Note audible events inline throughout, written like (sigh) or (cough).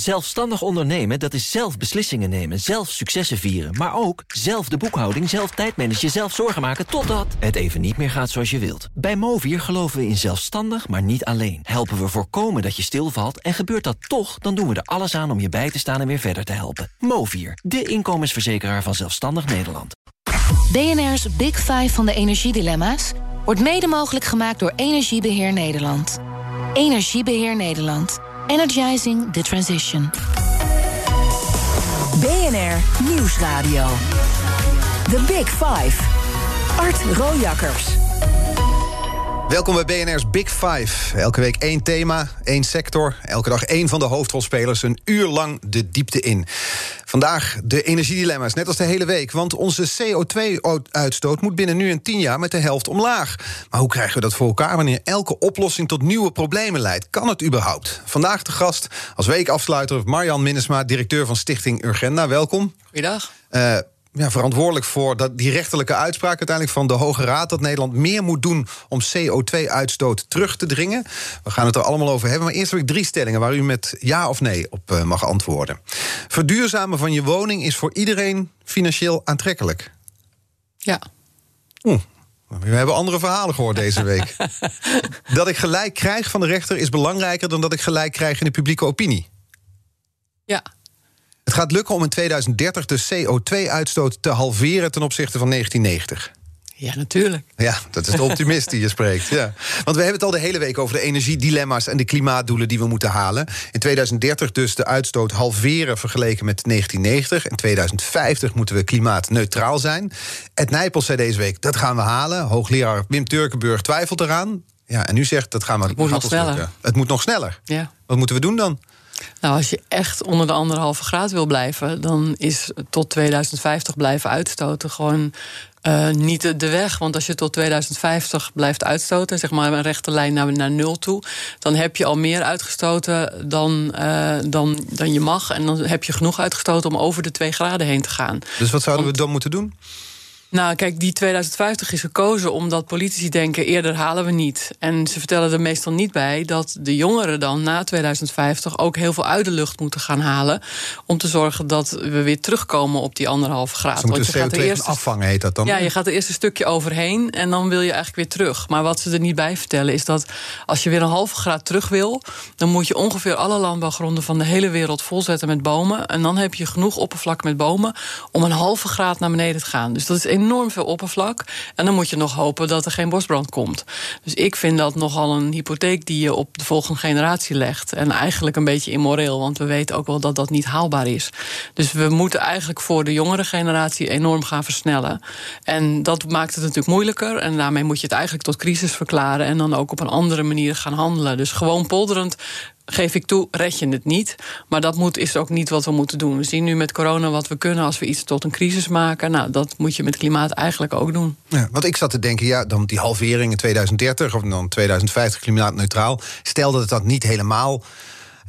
Zelfstandig ondernemen, dat is zelf beslissingen nemen, zelf successen vieren... maar ook zelf de boekhouding, zelf tijdmanagen, zelf zorgen maken... totdat het even niet meer gaat zoals je wilt. Bij Movier geloven we in zelfstandig, maar niet alleen. Helpen we voorkomen dat je stilvalt en gebeurt dat toch... dan doen we er alles aan om je bij te staan en weer verder te helpen. Movier, de inkomensverzekeraar van Zelfstandig Nederland. BNR's Big Five van de energiedilemma's... wordt mede mogelijk gemaakt door Energiebeheer Nederland. Energiebeheer Nederland. Energizing the transition. BNR Nieuwsradio. The Big Five. Art Rojakkers. Welkom bij BNR's Big Five. Elke week één thema, één sector. Elke dag één van de hoofdrolspelers een uur lang de diepte in. Vandaag de energiedilemma's, net als de hele week. Want onze CO2-uitstoot moet binnen nu en tien jaar met de helft omlaag. Maar hoe krijgen we dat voor elkaar wanneer elke oplossing tot nieuwe problemen leidt? Kan het überhaupt? Vandaag de gast als weekafsluiter Marjan Minnesma, directeur van Stichting Urgenda. Welkom. Goeiedag. Uh, ja, verantwoordelijk voor dat, die rechterlijke uitspraak uiteindelijk van de Hoge Raad dat Nederland meer moet doen om CO2-uitstoot terug te dringen. We gaan het er allemaal over hebben. Maar eerst heb ik drie stellingen waar u met ja of nee op uh, mag antwoorden. Verduurzamen van je woning is voor iedereen financieel aantrekkelijk. Ja. Oeh. We hebben andere verhalen gehoord deze week. (laughs) dat ik gelijk krijg van de rechter is belangrijker dan dat ik gelijk krijg in de publieke opinie. Ja. Gaat lukken om in 2030 de CO2-uitstoot te halveren ten opzichte van 1990. Ja, natuurlijk. Ja, dat is de (laughs) optimist die je spreekt. Ja. Want we hebben het al de hele week over de energiedilemma's en de klimaatdoelen die we moeten halen. In 2030 dus de uitstoot halveren vergeleken met 1990. In 2050 moeten we klimaatneutraal zijn. Ed Nijpels zei deze week, dat gaan we halen. Hoogleraar Wim Turkenburg twijfelt eraan. Ja, en nu zegt, dat gaan we... Het moet nog sneller. Het moet nog sneller. Ja. Wat moeten we doen dan? Nou, als je echt onder de anderhalve graad wil blijven, dan is tot 2050 blijven uitstoten gewoon uh, niet de, weg. Want als je tot 2050 blijft uitstoten, zeg maar een rechte lijn naar, naar nul toe, dan heb je al meer uitgestoten dan, uh, dan, dan je mag. En dan heb je genoeg uitgestoten om over de 2 graden heen te gaan. Dus wat zouden Want, we dan moeten doen? Nou, kijk, die 2050 is gekozen omdat politici denken: eerder halen we niet. En ze vertellen er meestal niet bij dat de jongeren dan na 2050 ook heel veel uit de lucht moeten gaan halen. Om te zorgen dat we weer terugkomen op die anderhalve graad. Ze moeten CO2 gaat eerst, afvangen, heet dat dan? Ja, je gaat er eerst een stukje overheen en dan wil je eigenlijk weer terug. Maar wat ze er niet bij vertellen is dat als je weer een halve graad terug wil, dan moet je ongeveer alle landbouwgronden van de hele wereld volzetten met bomen. En dan heb je genoeg oppervlak met bomen om een halve graad naar beneden te gaan. Dus dat is enorm veel oppervlak. En dan moet je nog hopen dat er geen bosbrand komt. Dus ik vind dat nogal een hypotheek die je op de volgende generatie legt. En eigenlijk een beetje immoreel, want we weten ook wel dat dat niet haalbaar is. Dus we moeten eigenlijk voor de jongere generatie enorm gaan versnellen. En dat maakt het natuurlijk moeilijker. En daarmee moet je het eigenlijk tot crisis verklaren. En dan ook op een andere manier gaan handelen. Dus gewoon polderend geef ik toe, red je het niet. Maar dat moet, is ook niet wat we moeten doen. We zien nu met corona wat we kunnen als we iets tot een crisis maken. Nou, dat moet je met klimaat eigenlijk ook doen. Ja, want ik zat te denken, ja, dan die halvering in 2030 of dan 2050 klimaatneutraal. Stel dat het dat niet helemaal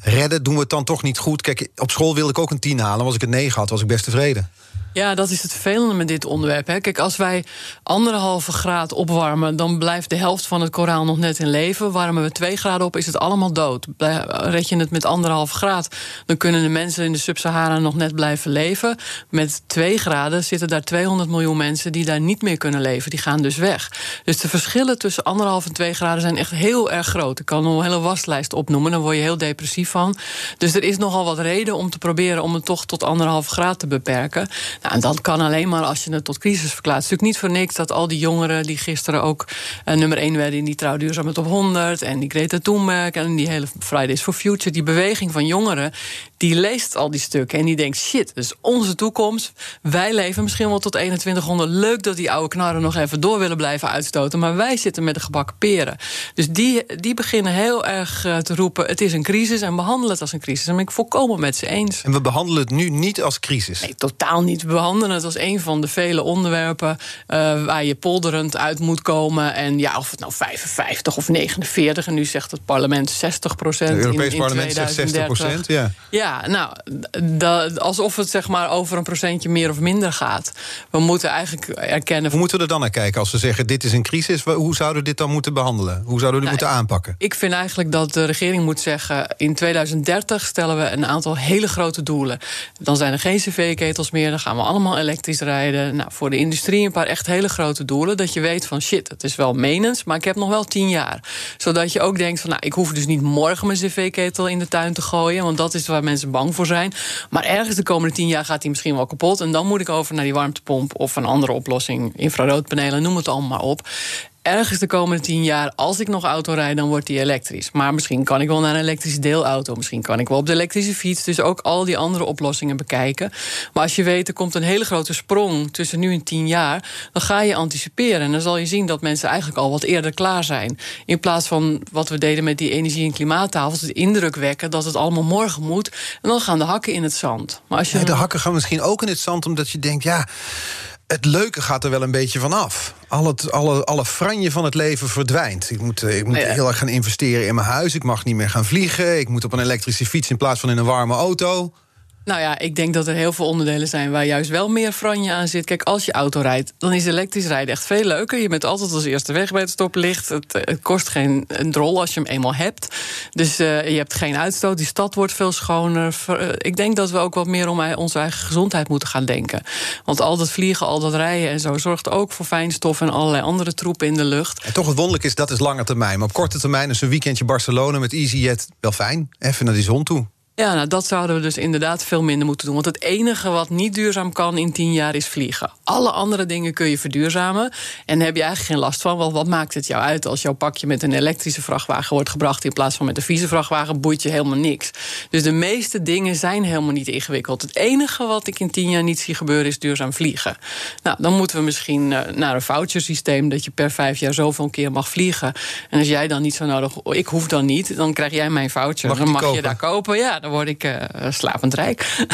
redden, doen we het dan toch niet goed? Kijk, op school wilde ik ook een 10 halen. Was ik het 9 had, was ik best tevreden. Ja, dat is het vervelende met dit onderwerp. Hè. Kijk, als wij anderhalve graad opwarmen, dan blijft de helft van het koraal nog net in leven. Warmen we twee graden op, is het allemaal dood. Red je het met anderhalve graad, dan kunnen de mensen in de Sub-Sahara nog net blijven leven. Met twee graden zitten daar 200 miljoen mensen die daar niet meer kunnen leven. Die gaan dus weg. Dus de verschillen tussen anderhalf en twee graden zijn echt heel erg groot. Ik kan een hele waslijst opnoemen, dan word je heel depressief van. Dus er is nogal wat reden om te proberen om het toch tot anderhalve graad te beperken. Nou, en dat kan alleen maar als je het tot crisis verklaart. Het is natuurlijk niet voor niks dat al die jongeren die gisteren ook uh, nummer 1 werden in die trouw duurzaamheid op 100 en die Greta Thunberg en die hele Fridays for Future, die beweging van jongeren, die leest al die stukken en die denkt: shit, dat is onze toekomst. Wij leven misschien wel tot 2100. Leuk dat die oude knarren nog even door willen blijven uitstoten, maar wij zitten met de gebakken peren. Dus die, die beginnen heel erg uh, te roepen: het is een crisis en behandelen het als een crisis. En ben ik volkomen met ze eens. En we behandelen het nu niet als crisis. Nee, totaal niet behandelen het als een van de vele onderwerpen uh, waar je polderend uit moet komen. En ja, of het nou 55 of 49, en nu zegt het parlement 60 procent. Het Europees parlement zegt 60 procent, ja. Ja, nou, alsof het zeg maar over een procentje meer of minder gaat. We moeten eigenlijk erkennen. Hoe moeten we er dan naar kijken als we zeggen: dit is een crisis? Hoe zouden we dit dan moeten behandelen? Hoe zouden we dit nou, moeten aanpakken? Ik vind eigenlijk dat de regering moet zeggen: in 2030 stellen we een aantal hele grote doelen. Dan zijn er geen cv-ketels meer, dan gaan we allemaal elektrisch rijden. Nou, voor de industrie een paar echt hele grote doelen. Dat je weet van shit, het is wel menens, maar ik heb nog wel tien jaar. Zodat je ook denkt van nou, ik hoef dus niet morgen mijn cv-ketel in de tuin te gooien. Want dat is waar mensen bang voor zijn. Maar ergens de komende tien jaar gaat die misschien wel kapot. En dan moet ik over naar die warmtepomp of een andere oplossing. Infraroodpanelen, noem het allemaal maar op ergens de komende tien jaar, als ik nog auto rijd, dan wordt die elektrisch. Maar misschien kan ik wel naar een elektrische deelauto. Misschien kan ik wel op de elektrische fiets. Dus ook al die andere oplossingen bekijken. Maar als je weet, er komt een hele grote sprong tussen nu en tien jaar, dan ga je anticiperen. En dan zal je zien dat mensen eigenlijk al wat eerder klaar zijn. In plaats van wat we deden met die energie- en klimaattafels, de indruk wekken dat het allemaal morgen moet. En dan gaan de hakken in het zand. Maar als je... de hakken gaan misschien ook in het zand, omdat je denkt, ja het leuke gaat er wel een beetje vanaf. Al het, alle, alle franje van het leven verdwijnt. Ik moet, eh, ik moet heel erg gaan investeren in mijn huis. Ik mag niet meer gaan vliegen. Ik moet op een elektrische fiets in plaats van in een warme auto. Nou ja, ik denk dat er heel veel onderdelen zijn waar juist wel meer franje aan zit. Kijk, als je auto rijdt, dan is elektrisch rijden echt veel leuker. Je bent altijd als eerste weg bij het stoplicht. Het, eh, kost geen een drol als je hem eenmaal hebt. Dus uh, je hebt geen uitstoot. Die stad wordt veel schoner. Uh, ik denk dat we ook wat meer om onze eigen gezondheid moeten gaan denken. Want al dat vliegen, al dat rijden en zo zorgt ook voor fijnstof en allerlei andere troepen in de lucht. En toch het wonderlijk is, dat is lange termijn. Maar op korte termijn is een weekendje Barcelona met EasyJet wel fijn. Even naar die zon toe. Ja, nou, dat zouden we dus inderdaad veel minder moeten doen. Want het enige wat niet duurzaam kan in tien jaar is vliegen. Alle andere dingen kun je verduurzamen. En daar heb je eigenlijk geen last van. Want wat maakt het jou uit als jouw pakje met een elektrische vrachtwagen wordt gebracht in plaats van met een vieze vrachtwagen? Boeit je helemaal niks. Dus de meeste dingen zijn helemaal niet ingewikkeld. Het enige wat ik in tien jaar niet zie gebeuren is duurzaam vliegen. Nou, dan moeten we misschien eh, naar een vouchersysteem dat je per vijf jaar zoveel keer mag vliegen. En als jij dan niet zo nodig, ik hoef dan niet, dan krijg jij mijn voucher. Mag dan mag kopen? je daar kopen. Ja, dan word ik uh, slapend rijk.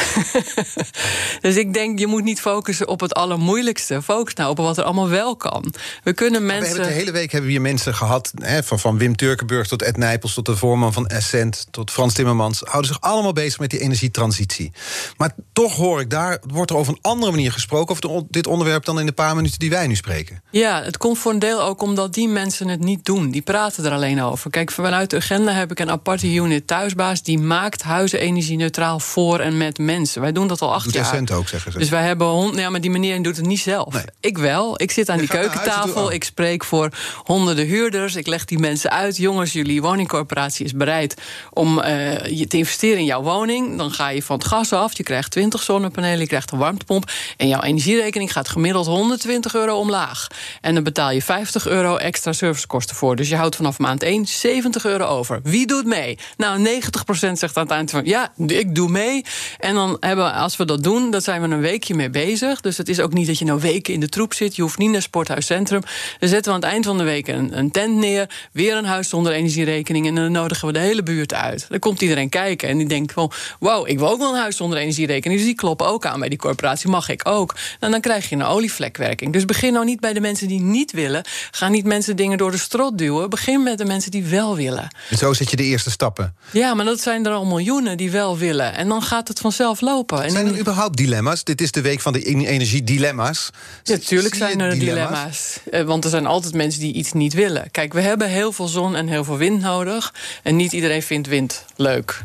(laughs) dus ik denk, je moet niet focussen op het allermoeilijkste. Focus nou op wat er allemaal wel kan. We kunnen mensen. We hebben de hele week hebben we hier mensen gehad. Hè, van, van Wim Turkenburg tot Ed Nijpels, tot de voorman van Essent, tot Frans Timmermans. Houden zich allemaal bezig met die energietransitie. Maar toch hoor ik daar, wordt er over een andere manier gesproken over dit onderwerp dan in de paar minuten die wij nu spreken. Ja, het komt voor een deel ook omdat die mensen het niet doen. Die praten er alleen over. Kijk, vanuit de agenda heb ik een aparte unit thuisbaas. Die maakt huizen energie-neutraal voor en met mensen. Wij doen dat al acht Doet jaar. Ook, zeggen ze. Dus wij hebben hond. Ja, maar die meneer doet het niet zelf. Nee. Ik wel. Ik zit aan die keukentafel. Ik spreek voor honderden huurders. Ik leg die mensen uit. Jongens, jullie woningcorporatie is bereid om je te investeren in jouw woning. Dan ga je van het gas af. Je krijgt 20 zonnepanelen. Je krijgt een warmtepomp. En jouw energierekening gaat gemiddeld 120 euro omlaag. En dan betaal je 50 euro extra servicekosten voor. Dus je houdt vanaf maand 1 70 euro over. Wie doet mee? Nou, 90% zegt aan het eind van ja, ik doe mee. En dan hebben we, als we dat doen, dan zijn we een weekje mee bezig. Dus het is ook niet dat je nou weken in de troep zit. Je hoeft niet naar Sporthuis Centrum. Dan zetten we aan het eind van de week een, een tent neer. Weer een huis zonder energierekening. En dan nodigen we de hele buurt uit. Dan komt iedereen kijken. En die denkt van, wow, ik wil ook wel een huis zonder energierekening. Dus die kloppen ook aan bij die corporatie. Mag ik ook. En dan krijg je een olievlekwerking. Dus begin nou niet bij de mensen die niet willen. Ga niet mensen dingen door de strot duwen. Begin met de mensen die wel willen. En zo zet je de eerste stappen. Ja, maar dat zijn er al miljoenen die wel willen. En dan gaat het vanzelf lopen. En Zijn er überhaupt dilemma's? Dit is de week van de energiedilemma's. Ja, natuurlijk zijn er dilemma's. Eh, Want er zijn altijd mensen die iets niet willen. Kijk, we hebben heel veel zon en heel veel wind nodig. En niet iedereen vindt wind leuk.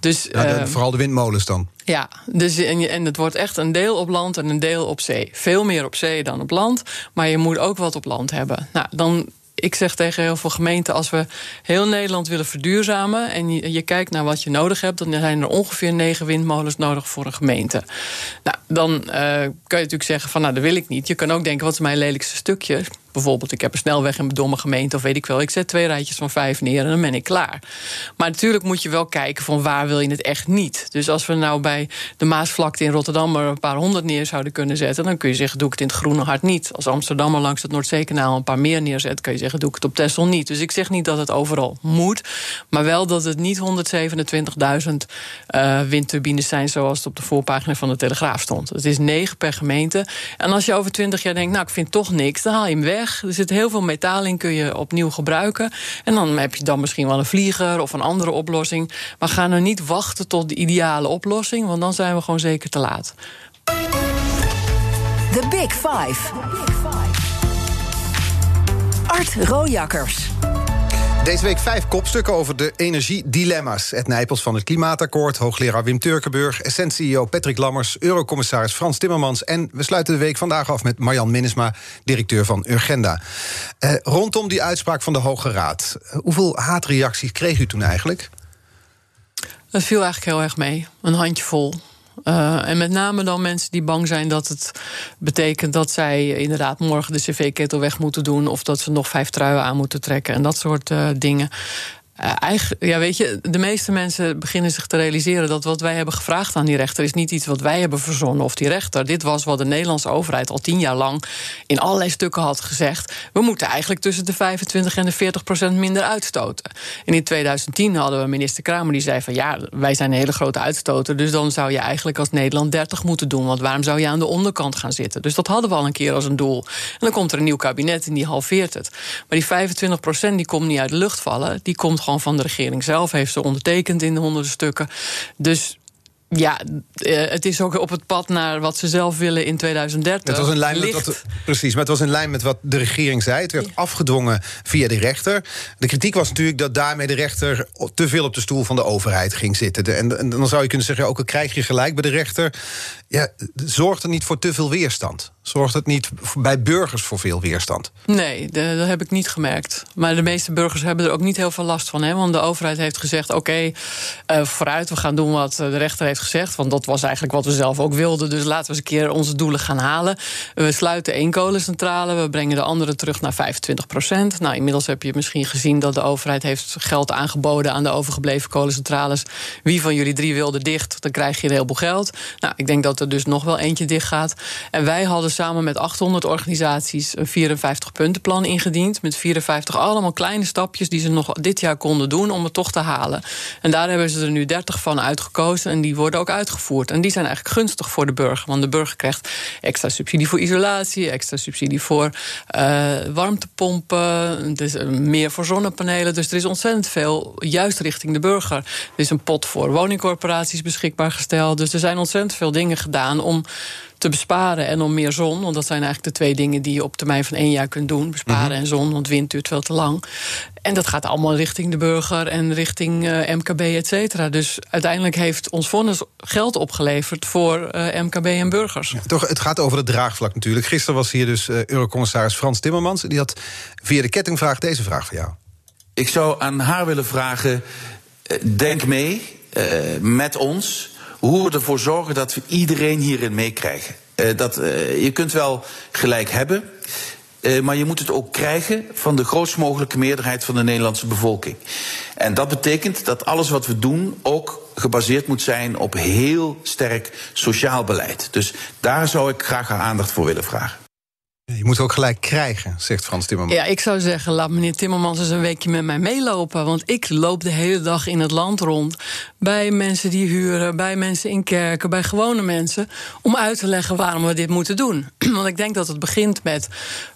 Dus, Nou, de- eh, vooral de windmolens dan. ja, dus en, en het wordt echt een deel op land en een deel op zee. Veel meer op zee dan op land. Maar je moet ook wat op land hebben. Nou, dan. Ik zeg tegen heel veel gemeenten: als we heel Nederland willen verduurzamen. en je, kijkt naar wat je nodig hebt. dan zijn er ongeveer negen windmolens nodig voor een gemeente. Nou, dan eh, kun je natuurlijk zeggen: van nou, dat wil ik niet. Je kan ook denken: wat is mijn lelijkste stukje? Bijvoorbeeld, ik heb een snelweg in mijn domme gemeente, of weet ik wel, ik zet twee rijtjes van vijf neer en dan ben ik klaar. Maar natuurlijk moet je wel kijken van waar wil je het echt niet. Dus als we nou bij de Maasvlakte in Rotterdam er een paar honderd neer zouden kunnen zetten, dan kun je zeggen, doe ik het in het Groene Hart niet. Als Amsterdammer langs het Noordzeekanaal een paar meer neerzet, kun je zeggen, doe ik het op Texel niet. Dus ik zeg niet dat het overal moet, maar wel dat het niet 127.000 uh, windturbines zijn zoals het op de voorpagina van de Telegraaf stond. Het is negen per gemeente. En als je over 20 jaar denkt, nou ik vind toch niks, dan haal je hem weg. Er zit heel veel metaal in, kun je opnieuw gebruiken. En dan heb je dan misschien wel een vlieger of een andere oplossing. Maar ga nou niet wachten tot de ideale oplossing, want dan zijn we gewoon zeker te laat. The Big Five. Art Rojakkers. Deze week vijf kopstukken over de energiedilemma's. Ed Nijpels van het Klimaatakkoord, hoogleraar Wim Turkenburg... Essent-CEO Patrick Lammers, eurocommissaris Frans Timmermans... en we sluiten de week vandaag af met Marjan Minnesma, directeur van Urgenda. Eh, rondom die uitspraak van de Hoge Raad, eh, hoeveel haatreacties kreeg u toen eigenlijk? Dat viel eigenlijk heel erg mee, een handjevol. Uh, en met name dan mensen die bang zijn dat het betekent dat zij inderdaad morgen de cv-ketel weg moeten doen. of dat ze nog vijf truien aan moeten trekken en dat soort uh, dingen. Eigenlijk, ja, weet je, de meeste mensen beginnen zich te realiseren dat wat wij hebben gevraagd aan die rechter is niet iets wat wij hebben verzonnen of die rechter. Dit was wat de Nederlandse overheid al tien jaar lang in allerlei stukken had gezegd. We moeten eigenlijk tussen de 25 en de 40 procent minder uitstoten. En in 2010 hadden we minister Kramer die zei van ja, wij zijn een hele grote uitstoter, dus dan zou je eigenlijk als Nederland 30 moeten doen. Want waarom zou je aan de onderkant gaan zitten? Dus dat hadden we al een keer als een doel. En dan komt er een nieuw kabinet en die halveert het. Maar die 25 procent die komt niet uit de lucht vallen, die komt gewoon van de regering zelf. Heeft ze ondertekend in de honderden stukken. Dus ja, eh, het is ook op het pad naar wat ze zelf willen in 2030. Het was in lijn met wat, precies, maar het was in lijn met wat de regering zei. Het werd afgedwongen via de rechter. De kritiek was natuurlijk dat daarmee de rechter te veel op de stoel van de overheid ging zitten. En, en dan zou je kunnen zeggen, ook al krijg je gelijk bij de rechter. Ja, zorgt er niet voor te veel weerstand? Zorgt het niet bij burgers voor veel weerstand? Nee, dat heb ik niet gemerkt. Maar de meeste burgers hebben er ook niet heel veel last van. Hè? Want de overheid heeft gezegd: oké, uh, vooruit, we gaan doen wat de rechter heeft gezegd. Want dat was eigenlijk wat we zelf ook wilden. Dus laten we eens een keer onze doelen gaan halen. We sluiten één kolencentrale, we brengen de andere terug naar 25 procent. Nou, inmiddels heb je misschien gezien dat de overheid heeft geld aangeboden aan de overgebleven kolencentrales. Wie van jullie drie wilde dicht, dan krijg je een heleboel geld. Nou, ik denk dat er dus nog wel eentje dicht gaat. En wij hadden samen met 800 organisaties een 54-puntenplan ingediend. Met 54 allemaal kleine stapjes die ze nog dit jaar konden doen om het toch te halen. En daar hebben ze er nu 30 van uitgekozen en die worden ook uitgevoerd. En die zijn eigenlijk gunstig voor de burger. Want de burger krijgt extra subsidie voor isolatie, extra subsidie voor uh, warmtepompen, dus meer voor zonnepanelen. Dus er is ontzettend veel juist richting de burger. Er is een pot voor woningcorporaties beschikbaar gesteld. Dus er zijn ontzettend veel dingen gedaan om te besparen en om meer zon. Want dat zijn eigenlijk de twee dingen die je op termijn van één jaar kunt doen. Besparen mm -hmm. en zon, want wind duurt veel te lang. En dat gaat allemaal richting de burger en richting uh, MKB, et cetera. Dus uiteindelijk heeft ons vonnis geld opgeleverd voor uh, MKB en burgers. Ja, toch, het gaat over het draagvlak natuurlijk. Gisteren was hier dus uh, Eurocommissaris Frans Timmermans. Die had via de kettingvraag deze vraag voor jou. Ik zou aan haar willen vragen: denk mee met ons hoe we ervoor zorgen dat we iedereen hierin meekrijgen. Uh, dat, uh, je kunt wel gelijk hebben, uh, maar je moet het ook krijgen van de grootst mogelijke meerderheid van de Nederlandse bevolking. En dat betekent dat alles wat we doen ook gebaseerd moet zijn op heel sterk sociaal beleid. Dus daar zou ik graag haar aandacht voor willen vragen. Je moet ook gelijk krijgen, zegt Frans Timmermans. Ja, ik zou zeggen, laat meneer Timmermans eens een weekje met mij meelopen. Want ik loop de hele dag in het land rond. Bij mensen die huren, bij mensen in kerken, bij gewone mensen. Om uit te leggen waarom we dit moeten doen. (clears throat) Want ik denk dat het begint met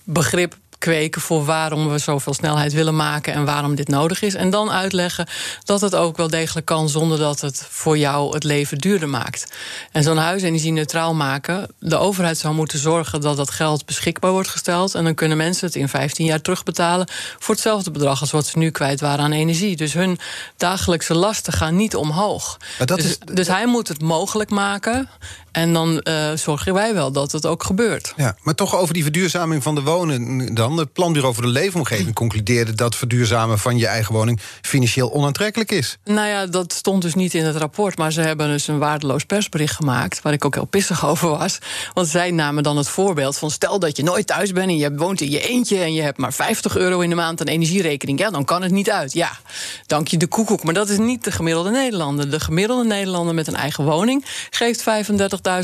begrip kweken voor waarom we zoveel snelheid willen maken en waarom dit nodig is. En dan uitleggen dat het ook wel degelijk kan zonder dat het voor jou het leven duurder maakt. En zo'n huis energie-neutraal maken, de overheid zou moeten zorgen dat dat geld beschikbaar wordt gesteld. En dan kunnen mensen het in 15 jaar terugbetalen voor hetzelfde bedrag als wat ze nu kwijt waren aan energie. Dus hun dagelijkse lasten gaan niet omhoog. Dus, is, dus hij moet het mogelijk maken. En dan uh, zorgen wij wel dat het ook gebeurt. Ja, maar toch over die verduurzaming van de wonen dan. Het Planbureau voor de Leefomgeving concludeerde dat verduurzamen van je eigen woning financieel onaantrekkelijk is. Nou ja, dat stond dus niet in het rapport. Maar ze hebben dus een waardeloos persbericht gemaakt. Waar ik ook heel pissig (laughs) over was. Want zij namen dan het voorbeeld van: stel dat je nooit thuis bent en je woont in je eentje. en je hebt maar 50 euro in de maand aan energierekening. Ja, dan kan het niet uit. Ja, dank je de koekoek. Maar dat is niet de gemiddelde Nederlander. De gemiddelde Nederlander met een eigen woning geeft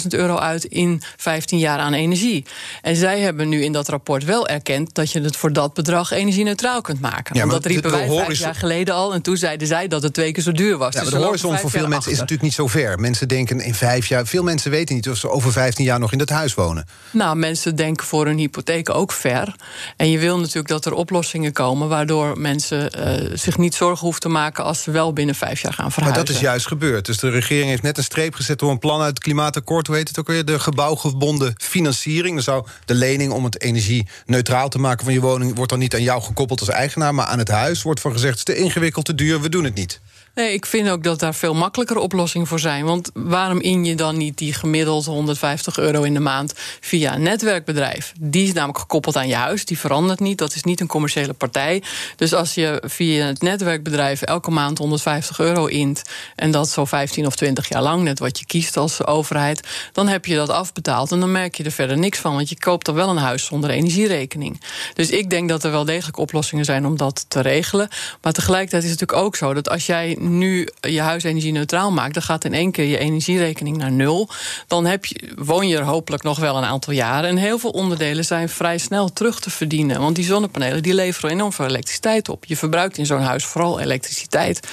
35.000 euro uit in 15 jaar aan energie. En zij hebben nu in dat rapport wel erkend dat je het voor dat bedrag energie-neutraal kunt maken. Ja, Want maar dat riepen de- de wij vijf jaar geleden al. En toen zeiden zij dat het twee keer zo duur was. Ja, Dus maar de horizon voor veel mensen is natuurlijk niet zo ver. Mensen denken in vijf jaar. Veel mensen weten niet of ze over 15 jaar nog in dat huis wonen. Nou, mensen denken voor hun hypotheek ook ver. En je wil natuurlijk dat er oplossingen komen... waardoor mensen eh, zich niet zorgen hoeven te maken... als ze wel binnen vijf jaar gaan Maar verhuizen. dat is juist gebeurd. Dus de regering heeft net een streep gezet door een plan uit het klimaatakkoord. Hoe heet het ook weer? De gebouwgebonden financiering. Dan zou de lening om het energie-neutraal te maken van je woning... wordt dan niet aan jou gekoppeld als eigenaar, maar aan het huis. Wordt van gezegd, het is te ingewikkeld, te duur, we doen het niet. Nee, ik vind ook dat daar veel makkelijkere oplossingen voor zijn. Want waarom in je dan niet die gemiddeld 150 euro in de maand via een netwerkbedrijf? Die is namelijk gekoppeld aan je huis, die verandert niet. Dat is niet een commerciële partij. Dus als je via het netwerkbedrijf elke maand 150 euro int... en dat zo 15 of 20 jaar lang, net wat je kiest als overheid... dan heb je dat afbetaald en dan merk je er verder niks van. Want je koopt dan wel een huis zonder energierekening. Dus ik denk dat er wel degelijk oplossingen zijn om dat te regelen. Maar tegelijkertijd is het natuurlijk ook zo dat als jij nu je huis energie-neutraal maakt, dan gaat in één keer je energierekening naar nul. Dan heb je, woon je er hopelijk nog wel een aantal jaren. En heel veel onderdelen zijn vrij snel terug te verdienen. Want die zonnepanelen die leveren enorm veel elektriciteit op. Je verbruikt in zo'n huis vooral elektriciteit.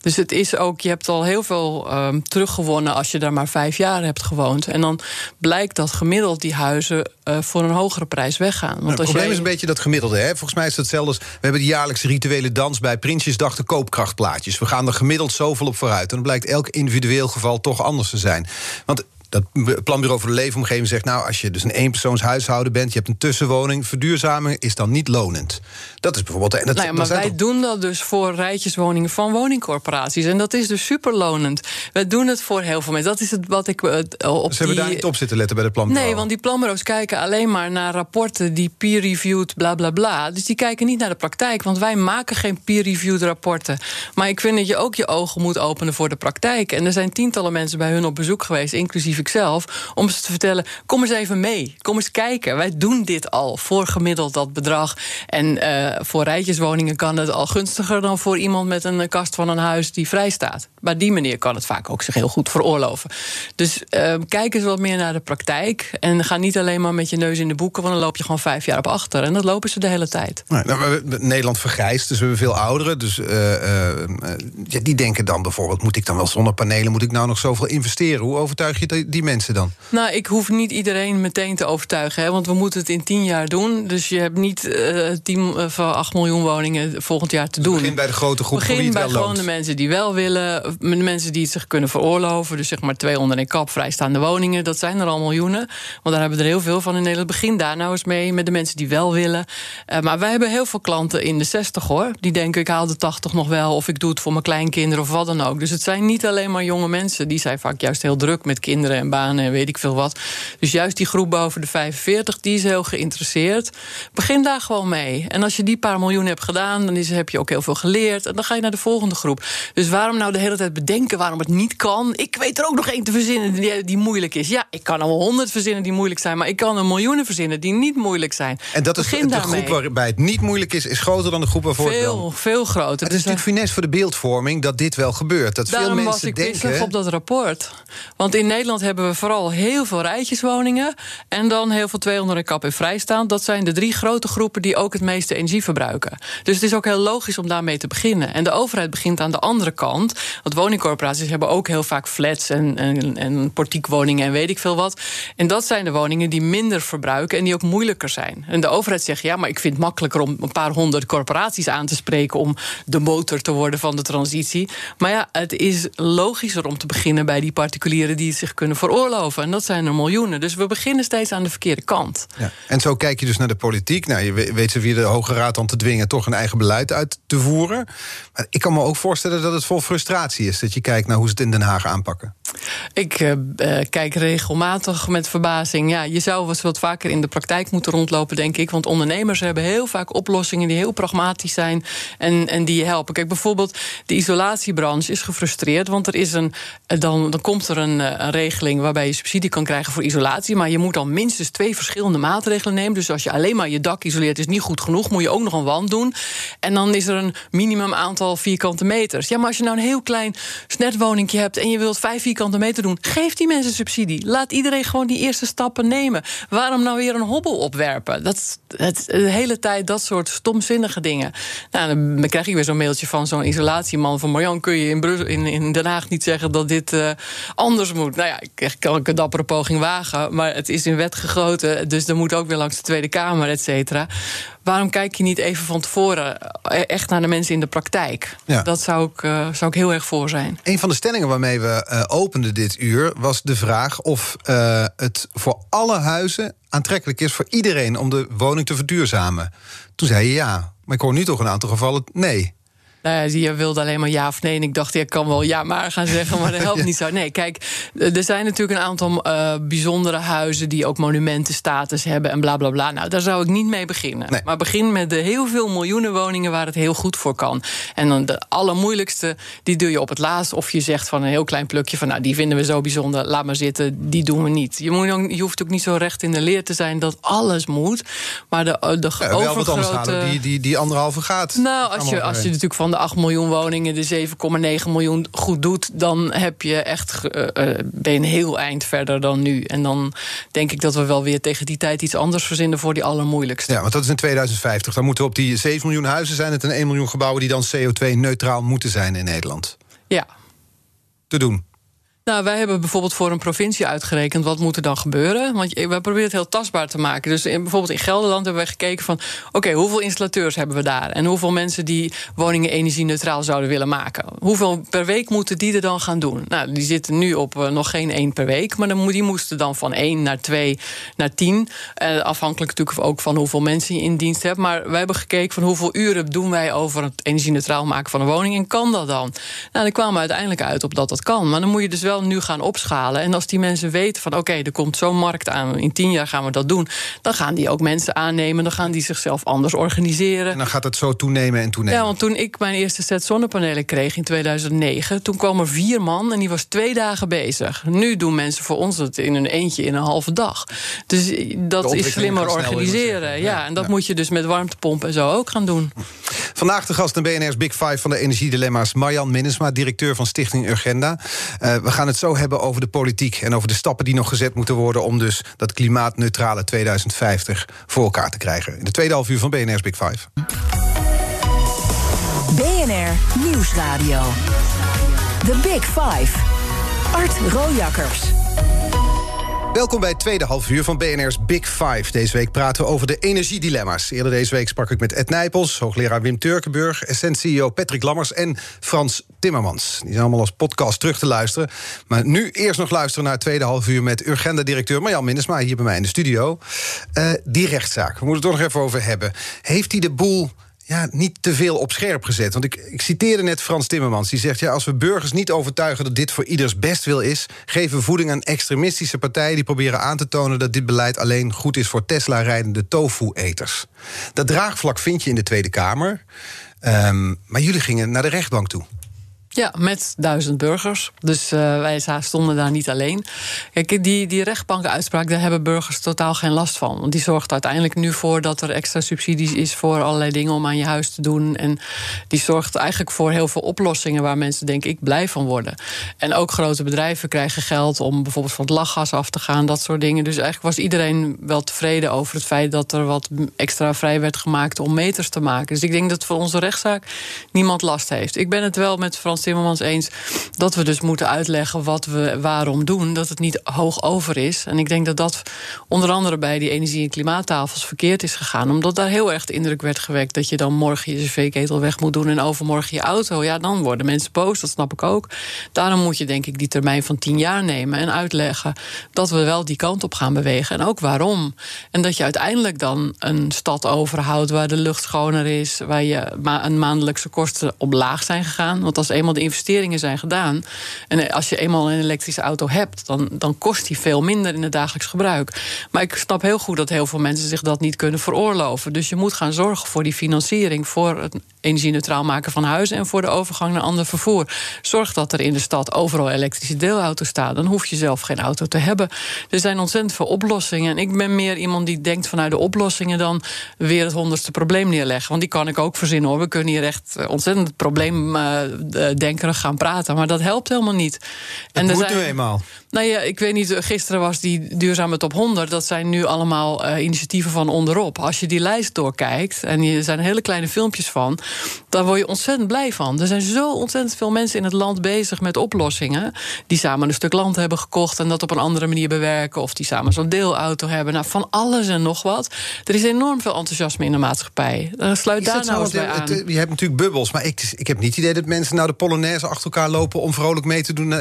Dus het is ook, je hebt al heel veel ehm, teruggewonnen als je daar maar vijf jaar hebt gewoond. En dan blijkt dat gemiddeld die huizen eh, voor een hogere prijs weggaan. Want Nou, het probleem jij- is een beetje dat gemiddelde. Hè? Volgens mij is het hetzelfde als... we hebben de jaarlijkse rituele dans bij Prinsjesdag... de koopkrachtplaatjes. We gaan er gemiddeld zoveel op vooruit. En dan blijkt elk individueel geval toch anders te zijn. Want dat planbureau voor de leefomgeving zegt... nou, als je dus een eenpersoonshuishouden bent... je hebt een tussenwoning, verduurzamen is dan niet lonend. Dat is bijvoorbeeld... En dat, Nou ja, dat maar wij toch- doen dat dus voor rijtjeswoningen van woningcorporaties. En dat is dus superlonend. Wij doen het voor heel veel mensen. Dat is het wat ik eh, op Ze hebben die... daar niet op zitten letten bij de planbureau. Nee, want die planbureaus kijken alleen maar naar rapporten die peer-reviewed, bla bla bla. Dus die kijken niet naar de praktijk, want wij maken geen peer-reviewed rapporten. Maar ik vind dat je ook je ogen moet openen voor de praktijk. En er zijn tientallen mensen bij hun op bezoek geweest, inclusief ikzelf, om ze te vertellen: kom eens even mee, kom eens kijken. Wij doen dit al voor gemiddeld dat bedrag. En eh, voor rijtjeswoningen kan het al gunstiger dan voor iemand met een kast van een huis die vrij staat. Maar die manier kan het vaak ook zich heel goed veroorloven. Dus eh, kijk eens wat meer naar de praktijk. En ga niet alleen maar met je neus in de boeken, want dan loop je gewoon vijf jaar op achter. En dat lopen ze de hele tijd. Nou, Nederland vergrijst, dus we hebben veel ouderen. Dus eh, eh, die denken dan bijvoorbeeld... moet ik dan wel zonnepanelen, moet ik nou nog zoveel investeren? Hoe overtuig je die, mensen dan? Nou, ik hoef niet iedereen meteen te overtuigen, hè, want we moeten het in tien jaar doen. Dus je hebt niet eh 10 eh, van 8 miljoen woningen volgend jaar te doen. Begin bij de grote groep Begin het bij wel gewoon loont. de mensen die wel willen, de mensen die het zich kunnen veroorloven. Dus zeg maar twee onder een kap vrijstaande woningen. Dat zijn er al miljoenen. Want daar hebben we er heel veel van in Nederland. Begin daar nou eens mee met de mensen die wel willen. Eh, maar wij hebben heel veel klanten in de 60 hoor. Die denken ik haal de 80 nog wel. Of ik doe het voor mijn kleinkinderen of wat dan ook. Dus het zijn niet alleen maar jonge mensen. Die zijn vaak juist heel druk met kinderen en banen en weet ik veel wat. Dus juist die groep boven de 45, die is heel geïnteresseerd. Begin daar gewoon mee. En als je die paar miljoen hebt gedaan, dan is, heb je ook heel veel geleerd. En dan ga je naar de volgende groep. Dus waarom nou de hele tijd bedenken waarom het niet kan? Ik weet er ook nog één te verzinnen die, die moeilijk is. Ja, ik kan al honderd verzinnen die moeilijk zijn. Maar ik kan er miljoenen verzinnen die niet moeilijk zijn. En dat is de groep waarbij het niet moeilijk is... is groter dan de groep waarvoor het wel... Veel, veel groter. Het is Dus, natuurlijk funest voor de beeldvorming dat dit wel gebeurt. Dat veel Daarom was mensen ik pissig denken... op dat rapport. Want in Nederland hebben we vooral heel veel rijtjeswoningen... en dan heel veel 200 en kap en vrijstaand. Dat zijn de drie grote groepen die ook het meeste energie verbruiken. Dus het is ook heel logisch om daarmee te beginnen. En de overheid begint aan de andere kant. Want woningcorporaties hebben ook heel vaak flats... en, en, en portiekwoningen en weet ik veel wat. En dat zijn de woningen die minder verbruiken... en die ook moeilijker zijn. En de overheid zegt, ja, maar ik vind het makkelijker... om een paar honderd corporaties aan te spreken... om de motor te worden van de transitie. Maar ja, het is logischer om te beginnen bij die particulieren die het zich kunnen kunnen veroorloven. En dat zijn er miljoenen. Dus we beginnen steeds aan de verkeerde kant. Ja. En zo kijk je dus naar de politiek. Nou, je weet ze via de Hoge Raad dan te dwingen toch een eigen beleid uit te voeren. Maar ik kan me ook voorstellen dat het vol frustratie is. Dat je kijkt naar hoe ze het in Den Haag aanpakken. Ik uh, kijk regelmatig met verbazing. Ja, je zou wat vaker in de praktijk moeten rondlopen, denk ik. Want ondernemers hebben heel vaak oplossingen die heel pragmatisch zijn en, en die je helpen. Kijk, bijvoorbeeld de isolatiebranche is gefrustreerd. Want er is een, eh, dan, dan komt er een, een regeling waarbij je subsidie kan krijgen voor isolatie. Maar je moet dan minstens twee verschillende maatregelen nemen. Dus als je alleen maar je dak isoleert, is niet goed genoeg. Moet je ook nog een wand doen. En dan is er een minimum aantal vierkante meters. Ja, maar als je nou een heel klein snetwoningje hebt en je wilt vijf vierkante meter doen, geef die mensen subsidie. Laat iedereen gewoon die eerste stappen nemen. Waarom nou weer een hobbel opwerpen? Dat het, de hele tijd dat soort stomzinnige dingen. Nou, dan krijg ik weer zo'n mailtje van zo'n isolatieman van Marjan. Kun je in, Brussel, in, in Den Haag niet zeggen dat dit uh, anders moet? Nou ja, ik kan ik een dappere poging wagen, maar het is in wet gegoten. Dus dan moet ook weer langs de Tweede Kamer, et cetera. Waarom kijk je niet even van tevoren eh, echt naar de mensen in de praktijk? Ja. Dat zou ik, uh, zou ik heel erg voor zijn. Een van de stellingen waarmee we uh, openden dit uur was de vraag of uh, het voor alle huizen aantrekkelijk is voor iedereen om de woning te verduurzamen. Toen zei je ja, maar ik hoor nu toch een aantal gevallen nee. Nou ja, je wilde alleen maar ja of nee. En ik dacht, ik kan wel ja maar gaan zeggen, maar dat helpt (laughs) niet zo. Nee, kijk, er zijn natuurlijk een aantal uh, bijzondere huizen... die ook monumentenstatus hebben en bla bla bla. Nou, daar zou ik niet mee beginnen. Nee. Maar begin met de heel veel miljoenen woningen... waar het heel goed voor kan. En dan de allermoeilijkste, die doe je op het laatst. Of je zegt van een heel klein plukje van... nou, die vinden we zo bijzonder, laat maar zitten, die doen we niet. Je, moet ook, je hoeft ook niet zo recht in de leer te zijn dat alles moet. Maar de, de ja, wel wat anders halen, die, die, die anderhalve gaat. Nou, als je, als je natuurlijk van de 8 miljoen woningen de 7,9 miljoen goed doet, dan heb je echt, uh, ben je een heel eind verder dan nu. En dan denk ik dat we wel weer tegen die tijd iets anders verzinnen voor die allermoeilijkste. Ja, want dat is in 2050. Dan moeten we op die 7 miljoen huizen zijn het en 1 miljoen gebouwen die dan CO2-neutraal moeten zijn in Nederland. Ja. Te doen. Nou, wij hebben bijvoorbeeld voor een provincie uitgerekend wat moet er dan gebeuren. Want wij proberen het heel tastbaar te maken. Dus bijvoorbeeld in Gelderland hebben we gekeken van... oké, hoeveel installateurs hebben we daar? En hoeveel mensen die woningen energie-neutraal zouden willen maken? Hoeveel per week moeten die er dan gaan doen? Nou, die zitten nu op uh, nog geen één per week. Maar dan, die moesten dan van één naar twee naar tien. Uh, afhankelijk natuurlijk ook van hoeveel mensen je in dienst hebt. Maar wij hebben gekeken van hoeveel uren doen wij over het energie-neutraal maken van een woning. En kan dat dan? Nou, dan kwamen we uiteindelijk uit op dat dat kan. Maar dan moet je dus wel nu gaan opschalen. En als die mensen weten van oké, okay, er komt zo'n markt aan, in tien jaar gaan we dat doen, dan gaan die ook mensen aannemen, dan gaan die zichzelf anders organiseren. En dan gaat het zo toenemen en toenemen. Ja, want toen ik mijn eerste set zonnepanelen kreeg in 2009, toen kwam er vier man en die was twee dagen bezig. Nu doen mensen voor ons het in een eentje in een halve dag. Dus dat is slimmer organiseren. Ja, en dat ja. moet je dus met warmtepompen en zo ook gaan doen. Vandaag de gast in BNR's Big Five van de Energiedilemma's, Marjan Minnesma, directeur van Stichting Urgenda. Uh, we gaan het zo hebben over de politiek en over de stappen die nog gezet moeten worden om dus dat klimaatneutrale 2050 voor elkaar te krijgen. In de tweede half uur van BNR's Big Five. BNR Nieuwsradio. The Big Five. Art Rojakkers. Welkom bij het tweede half uur van BNR's Big Five. Deze week praten we over de energiedilemma's. Eerder deze week sprak ik met Ed Nijpels, hoogleraar Wim Turkenburg... Essent-CEO Patrick Lammers en Frans Timmermans. Die zijn allemaal als podcast terug te luisteren. Maar nu eerst nog luisteren naar het tweede half uur... met Urgenda-directeur Marjan Minnesma hier bij mij in de studio. Uh, die rechtszaak, we moeten het er nog even over hebben. Heeft hij de boel ja, niet te veel op scherp gezet. Want ik, ik citeerde net Frans Timmermans. Die zegt, ja, als we burgers niet overtuigen dat dit voor ieders bestwil is... geven we voeding aan extremistische partijen... die proberen aan te tonen dat dit beleid alleen goed is... voor Tesla-rijdende tofu-eters. Dat draagvlak vind je in de Tweede Kamer. Um, maar jullie gingen naar de rechtbank toe. Ja, met duizend burgers. Dus uh, wij stonden daar niet alleen. Kijk, die, die rechtbankenuitspraak, daar hebben burgers totaal geen last van. Want die zorgt uiteindelijk nu voor dat er extra subsidies is voor allerlei dingen om aan je huis te doen. En die zorgt eigenlijk voor heel veel oplossingen waar mensen, denk ik, blij van worden. En ook grote bedrijven krijgen geld om bijvoorbeeld van het lachgas af te gaan, dat soort dingen. Dus eigenlijk was iedereen wel tevreden over het feit dat er wat extra vrij werd gemaakt om meters te maken. Dus ik denk dat voor onze rechtszaak niemand last heeft. Ik ben het wel met Frans Timmermans eens dat we dus moeten uitleggen wat we waarom doen. Dat het niet hoog over is. En ik denk dat dat onder andere bij die energie- en klimaattafels verkeerd is gegaan. Omdat daar heel erg de indruk werd gewekt dat je dan morgen je cv-ketel weg moet doen en overmorgen je auto. Ja, dan worden mensen boos, dat snap ik ook. Daarom moet je denk ik die termijn van tien jaar nemen en uitleggen dat we wel die kant op gaan bewegen. En ook waarom. En dat je uiteindelijk dan een stad overhoudt waar de lucht schoner is, waar je ma een maandelijkse kosten op laag zijn gegaan. Want als eenmaal de investeringen zijn gedaan en als je eenmaal een elektrische auto hebt, dan, dan kost die veel minder in het dagelijks gebruik. Maar ik snap heel goed dat heel veel mensen zich dat niet kunnen veroorloven. Dus je moet gaan zorgen voor die financiering, voor het energie-neutraal maken van huizen en voor de overgang naar ander vervoer. Zorg dat er in de stad overal elektrische deelauto's staan. Dan hoef je zelf geen auto te hebben. Er zijn ontzettend veel oplossingen. En ik ben meer iemand die denkt vanuit de oplossingen dan weer het honderdste probleem neerleggen. Want die kan ik ook verzinnen hoor. We kunnen hier echt eh, ontzettend probleemdenkerig gaan praten. Maar dat helpt helemaal niet. Dat en moet zijn, nu eenmaal. Nou ja, ik weet niet, gisteren was die duurzame top 100. Dat zijn nu allemaal uh, initiatieven van onderop. Als je die lijst doorkijkt, en er zijn hele kleine filmpjes van... dan word je ontzettend blij van. Er zijn zo ontzettend veel mensen in het land bezig met oplossingen... die samen een stuk land hebben gekocht en dat op een andere manier bewerken... of die samen zo'n deelauto hebben. Nou, van alles en nog wat. Er is enorm veel enthousiasme in de maatschappij. Uh, sluit daar nou eens bij aan. Het, je hebt natuurlijk bubbels, maar ik, ik heb niet het idee... dat mensen nou de Polonaise achter elkaar lopen... om vrolijk mee te doen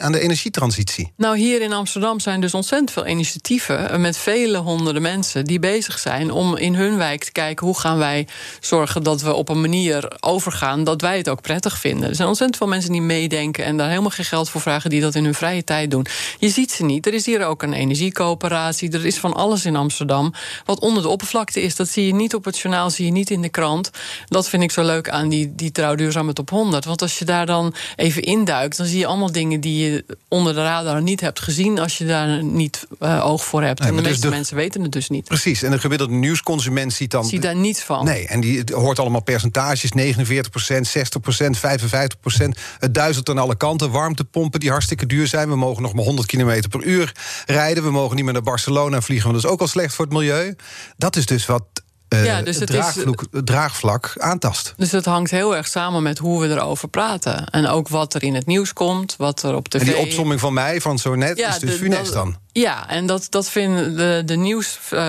aan de energietransitie. Nou, hier in Amsterdam zijn dus ontzettend veel initiatieven... Eh, met vele honderden mensen die bezig zijn om in hun wijk te kijken... hoe gaan wij zorgen dat we op een manier overgaan... dat wij het ook prettig vinden. Er zijn ontzettend veel mensen die meedenken... en daar helemaal geen geld voor vragen, die dat in hun vrije tijd doen. Je ziet ze niet. Er is hier ook een energiecoöperatie. Er is van alles in Amsterdam. Wat onder de oppervlakte is, dat zie je niet op het journaal... zie je niet in de krant. Dat vind ik zo leuk aan die, die trouwduurzame top 100. Want als je daar dan even induikt... dan zie je allemaal dingen die je onder de radar niet hebt gezien als je daar niet uh, oog voor hebt. en de dus meeste mensen weten het dus niet. Precies, en de gemiddelde nieuwsconsument ziet dan... Ziet daar niets van. Nee, en die hoort allemaal percentages, 49% 60% 55% Het duizelt aan alle kanten, warmtepompen die hartstikke duur zijn. We mogen nog maar 100 km per uur rijden. We mogen niet meer naar Barcelona vliegen, want dat is ook al slecht voor het milieu. Dat is dus wat uh, ja, dus het, draagvlak, is, draagvlak aantast. Dus het hangt heel erg samen met hoe we erover praten. En ook wat er in het nieuws komt, wat er op tv... En die opsomming van mij, van zo net, is dus funest dan? Ja, en dat, dat vinden de, de nieuws, uh,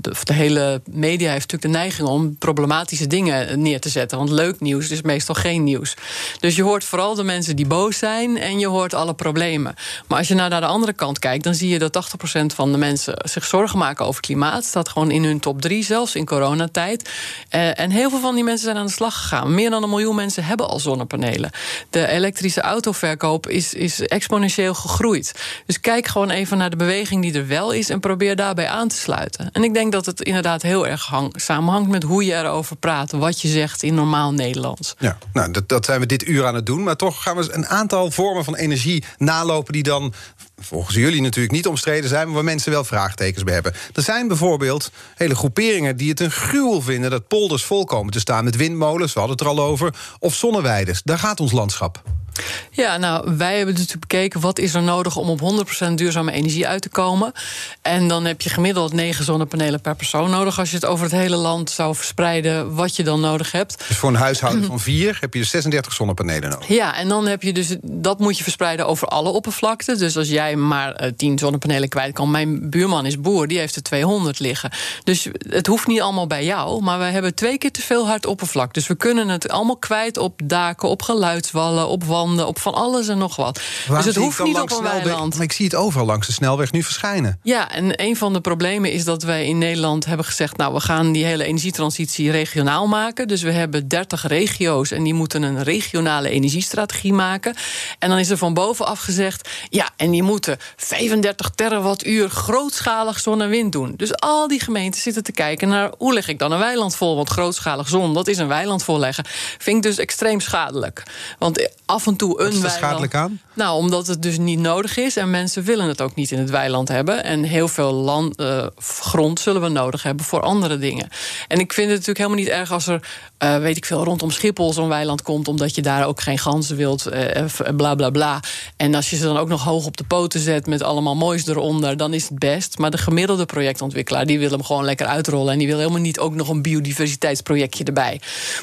de, de, hele media heeft natuurlijk de neiging om problematische dingen neer te zetten. Want leuk nieuws is meestal geen nieuws. Dus je hoort vooral de mensen die boos zijn en je hoort alle problemen. Maar als je nou naar de andere kant kijkt, dan zie je dat 80% van de mensen zich zorgen maken over klimaat. Staat gewoon in hun top 3, zelfs in coronatijd. Uh, en heel veel van die mensen zijn aan de slag gegaan. Meer dan een miljoen mensen hebben al zonnepanelen. De elektrische autoverkoop is, is exponentieel gegroeid. Dus kijk gewoon even naar de beweging die er wel is en probeer daarbij aan te sluiten. En ik denk dat het inderdaad heel erg hang, samenhangt met hoe je erover praat, wat je zegt in normaal Nederlands. Ja, nou, dat, dat zijn we dit uur aan het doen. Maar toch gaan we een aantal vormen van energie nalopen die dan volgens jullie natuurlijk niet omstreden zijn, maar waar mensen wel vraagtekens bij hebben. Er zijn bijvoorbeeld hele groeperingen die het een gruwel vinden dat polders vol komen te staan met windmolens, we hadden het er al over, of zonneweiden. Daar gaat ons landschap. Ja, nou, wij hebben natuurlijk bekeken wat is er nodig om op 100% duurzame energie uit te komen. En dan heb je gemiddeld 9 zonnepanelen per persoon nodig als je het over het hele land zou verspreiden wat je dan nodig hebt. Dus voor een huishouden van 4 heb je dus 36 zonnepanelen nodig. Ja, en dan heb je dus dat moet je verspreiden over alle oppervlakten. Dus als jij maar 10 eh, zonnepanelen kwijt kan, mijn buurman is boer, die heeft er 200 liggen. Dus het hoeft niet allemaal bij jou, maar we hebben twee keer te veel hard oppervlak. Dus we kunnen het allemaal kwijt op daken, op geluidswallen, op wanden op van alles en nog wat. dus het hoeft niet op een weiland. Maar ik zie het overal langs de snelweg nu verschijnen. Ja, en een van de problemen is dat wij in Nederland hebben gezegd... nou, we gaan die hele energietransitie regionaal maken. Dus we hebben 30 regio's en die moeten een regionale energiestrategie maken. En dan is er van bovenaf gezegd... ja, en die moeten 35 terawattuur grootschalig zon en wind doen. Dus al die gemeenten zitten te kijken naar... hoe leg ik dan een weiland vol? Want grootschalig zon, dat is een weiland volleggen. Vind ik dus extreem schadelijk. Want af en toe een Wat is schadelijk aan? Nou, omdat het dus niet nodig is en mensen willen het ook niet in het weiland hebben. En heel veel land, uh, grond zullen we nodig hebben voor andere dingen. En ik vind het natuurlijk helemaal niet erg als er, uh, weet ik veel, rondom Schiphol zo'n weiland komt, omdat je daar ook geen ganzen wilt, uh, bla bla bla. En als je ze dan ook nog hoog op de poten zet met allemaal moois eronder, dan is het best. Maar de gemiddelde projectontwikkelaar, die wil hem gewoon lekker uitrollen. En die wil helemaal niet ook nog een biodiversiteitsprojectje erbij.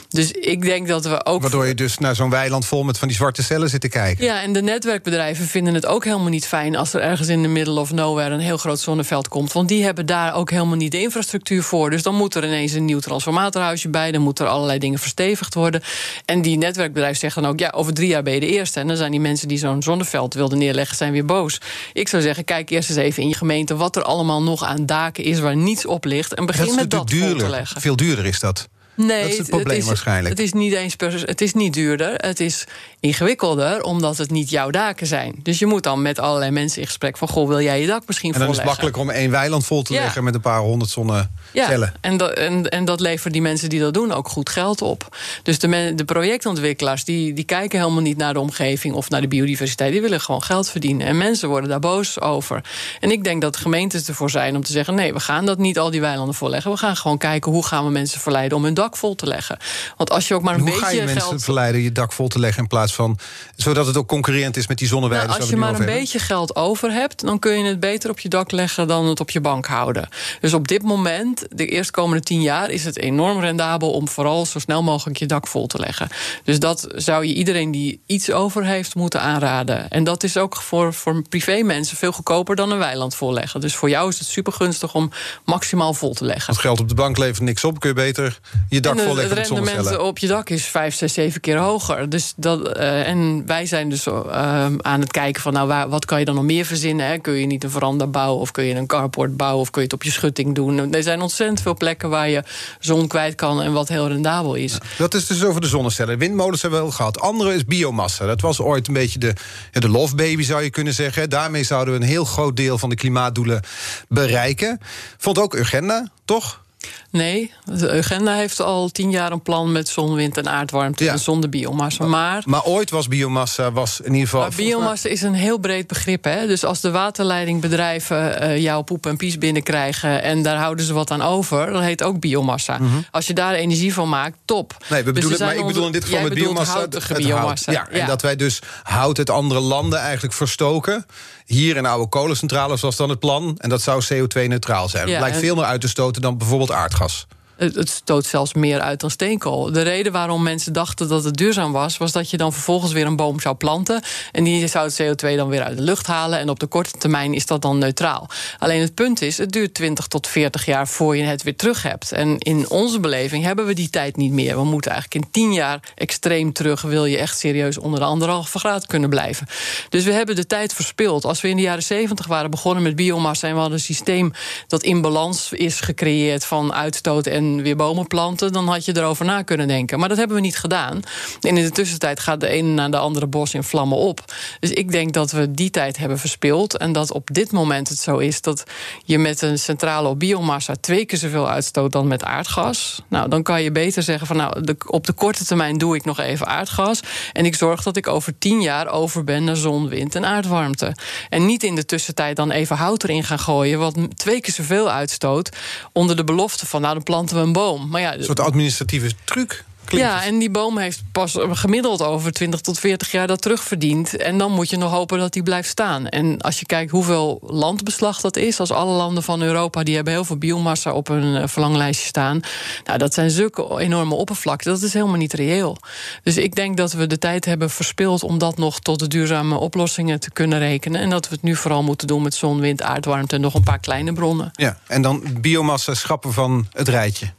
Dus ik denk dat we ook. Waardoor je dus naar zo'n weiland vol met van die zwarte cellen zit te kijken. Ja, en de netwerkbedrijven vinden het ook helemaal niet fijn als er ergens in de middle of nowhere een heel groot zonneveld komt. Want die hebben daar ook helemaal niet de infrastructuur voor. Dus dan moet er ineens een nieuw transformatorhuisje bij. Dan moeten er allerlei dingen verstevigd worden. En die netwerkbedrijf zegt dan ook: ja, over drie jaar ben je de eerste. En dan zijn die mensen die zo'n zonneveld wilden neerleggen, zijn weer boos. Ik zou zeggen, kijk eerst eens even in je gemeente wat er allemaal nog aan daken is waar niets op ligt. En begin met dat vol te leggen. Veel duurder is dat. Nee, dat is het probleem is, waarschijnlijk. Het is niet eens per, het is niet duurder. Het is ingewikkelder, omdat het niet jouw daken zijn. Dus je moet dan met allerlei mensen in gesprek van... goh, wil jij je dak misschien En dan volleggen? is het makkelijker om één weiland vol te Ja. leggen... met een paar honderd zonnecellen. Ja, en dat, en, en dat levert die mensen die dat doen ook goed geld op. Dus de, men- de projectontwikkelaars die, die kijken helemaal niet naar de omgeving of naar de biodiversiteit. Die willen gewoon geld verdienen. En mensen worden daar boos over. En ik denk dat gemeentes ervoor zijn om te zeggen: nee, we gaan dat niet al die weilanden volleggen. We gaan gewoon kijken hoe gaan we mensen verleiden om hun dak vol te leggen. Want als je ook maar een Hoe beetje ga je mensen geld. verleiden je dak vol te leggen... in plaats van... zodat het ook concurrerend is met die zonneweiden... Nou, als je maar een beetje geld over hebt, dan kun je het beter op je dak leggen dan het op je bank houden. Dus op dit moment, de eerstkomende tien jaar, is het enorm rendabel om vooral zo snel mogelijk je dak vol te leggen. Dus dat zou je iedereen die iets over heeft moeten aanraden. En dat is ook voor, voor privé mensen veel goedkoper dan een weiland volleggen. Dus voor jou is het super gunstig om maximaal vol te leggen. Want geld op de bank levert niks op. Kun je beter je dak En het- volleggen het rendement op je dak is vijf, zes, zeven keer hoger. Dus dat, eh, en wij zijn dus eh, aan het kijken van... nou, waar, wat kan je dan nog meer verzinnen? Hè? Kun je niet een veranda bouwen of kun je een carport bouwen... of kun je het op je schutting doen? Er zijn ontzettend veel plekken waar je zon kwijt kan... en wat heel rendabel is. Dat is dus over de zonnecellen. Windmolens hebben we wel gehad. Andere is biomassa. Dat was ooit een beetje de, de love baby, zou je kunnen zeggen. Daarmee zouden we een heel groot deel van de klimaatdoelen bereiken. Vond ook Urgenda, toch? Nee, de agenda heeft al tien jaar een plan... met zon, wind en aardwarmte Ja. en zonder biomassa. Maar Maar ooit was biomassa was in ieder geval... Maar biomassa is een heel breed begrip. Hè? Dus als de waterleidingbedrijven eh, jouw poep en pies binnenkrijgen... en daar houden ze wat aan over, dat heet ook biomassa. Als je daar energie van maakt, top. Mhm. Nee, we Dus bedoelen, maar ik bedoel in dit geval met biomassa... het biomassa. Hout. Ja, en dat wij dus hout uit andere landen eigenlijk verstoken. Hier in oude kolencentrales was dan het plan. En dat zou CO2-neutraal zijn. Ja, het lijkt veel meer uit te stoten dan bijvoorbeeld aardgas. Het, stoot zelfs meer uit dan steenkool. De reden waarom mensen dachten dat het duurzaam was... was dat je dan vervolgens weer een boom zou planten... en die zou het CO2 dan weer uit de lucht halen... en op de korte termijn is dat dan neutraal. Alleen het punt is, het duurt 20 tot 40 jaar... voor je het weer terug hebt. En in onze beleving hebben we die tijd niet meer. We moeten eigenlijk in 10 jaar extreem terug... wil je echt serieus onder de anderhalve graad kunnen blijven. Dus we hebben de tijd verspild. Als we in de jaren 70 waren begonnen met biomassa... en we hadden een systeem dat in balans is gecreëerd... van uitstoot en weer bomen planten... dan had je erover na kunnen denken. Maar dat hebben we niet gedaan. En in de tussentijd gaat de ene na de andere bos in vlammen op. Dus ik denk dat we die tijd hebben verspild... en dat op dit moment het zo is dat je met een centrale op biomassa... twee keer zoveel uitstoot dan met aardgas. Nou, dan kan je beter zeggen van... nou, de- op de korte termijn doe ik nog even aardgas... en ik zorg dat ik over tien jaar over ben naar zon, wind en aardwarmte. En niet in de tussentijd dan even hout erin gaan gooien... wat twee keer zoveel uitstoot... onder de belofte van, nou, dan planten we een boom. Maar ja, Een soort administratieve truc. Klinkt ja, het. en die boom heeft pas gemiddeld over 20 tot 40 jaar dat terugverdiend. En dan moet je nog hopen dat die blijft staan. En als je kijkt hoeveel landbeslag dat is, als alle landen van Europa, die hebben heel veel biomassa op hun eh, verlanglijstje staan. Nou, dat zijn zulke enorme oppervlakten. Dat is helemaal niet reëel. Dus ik denk dat we de tijd hebben verspild om dat nog tot de duurzame oplossingen te kunnen rekenen. En dat we het nu vooral moeten doen met zon, wind, aardwarmte en nog een paar kleine bronnen. Ja, en dan biomassa schrappen van het rijtje.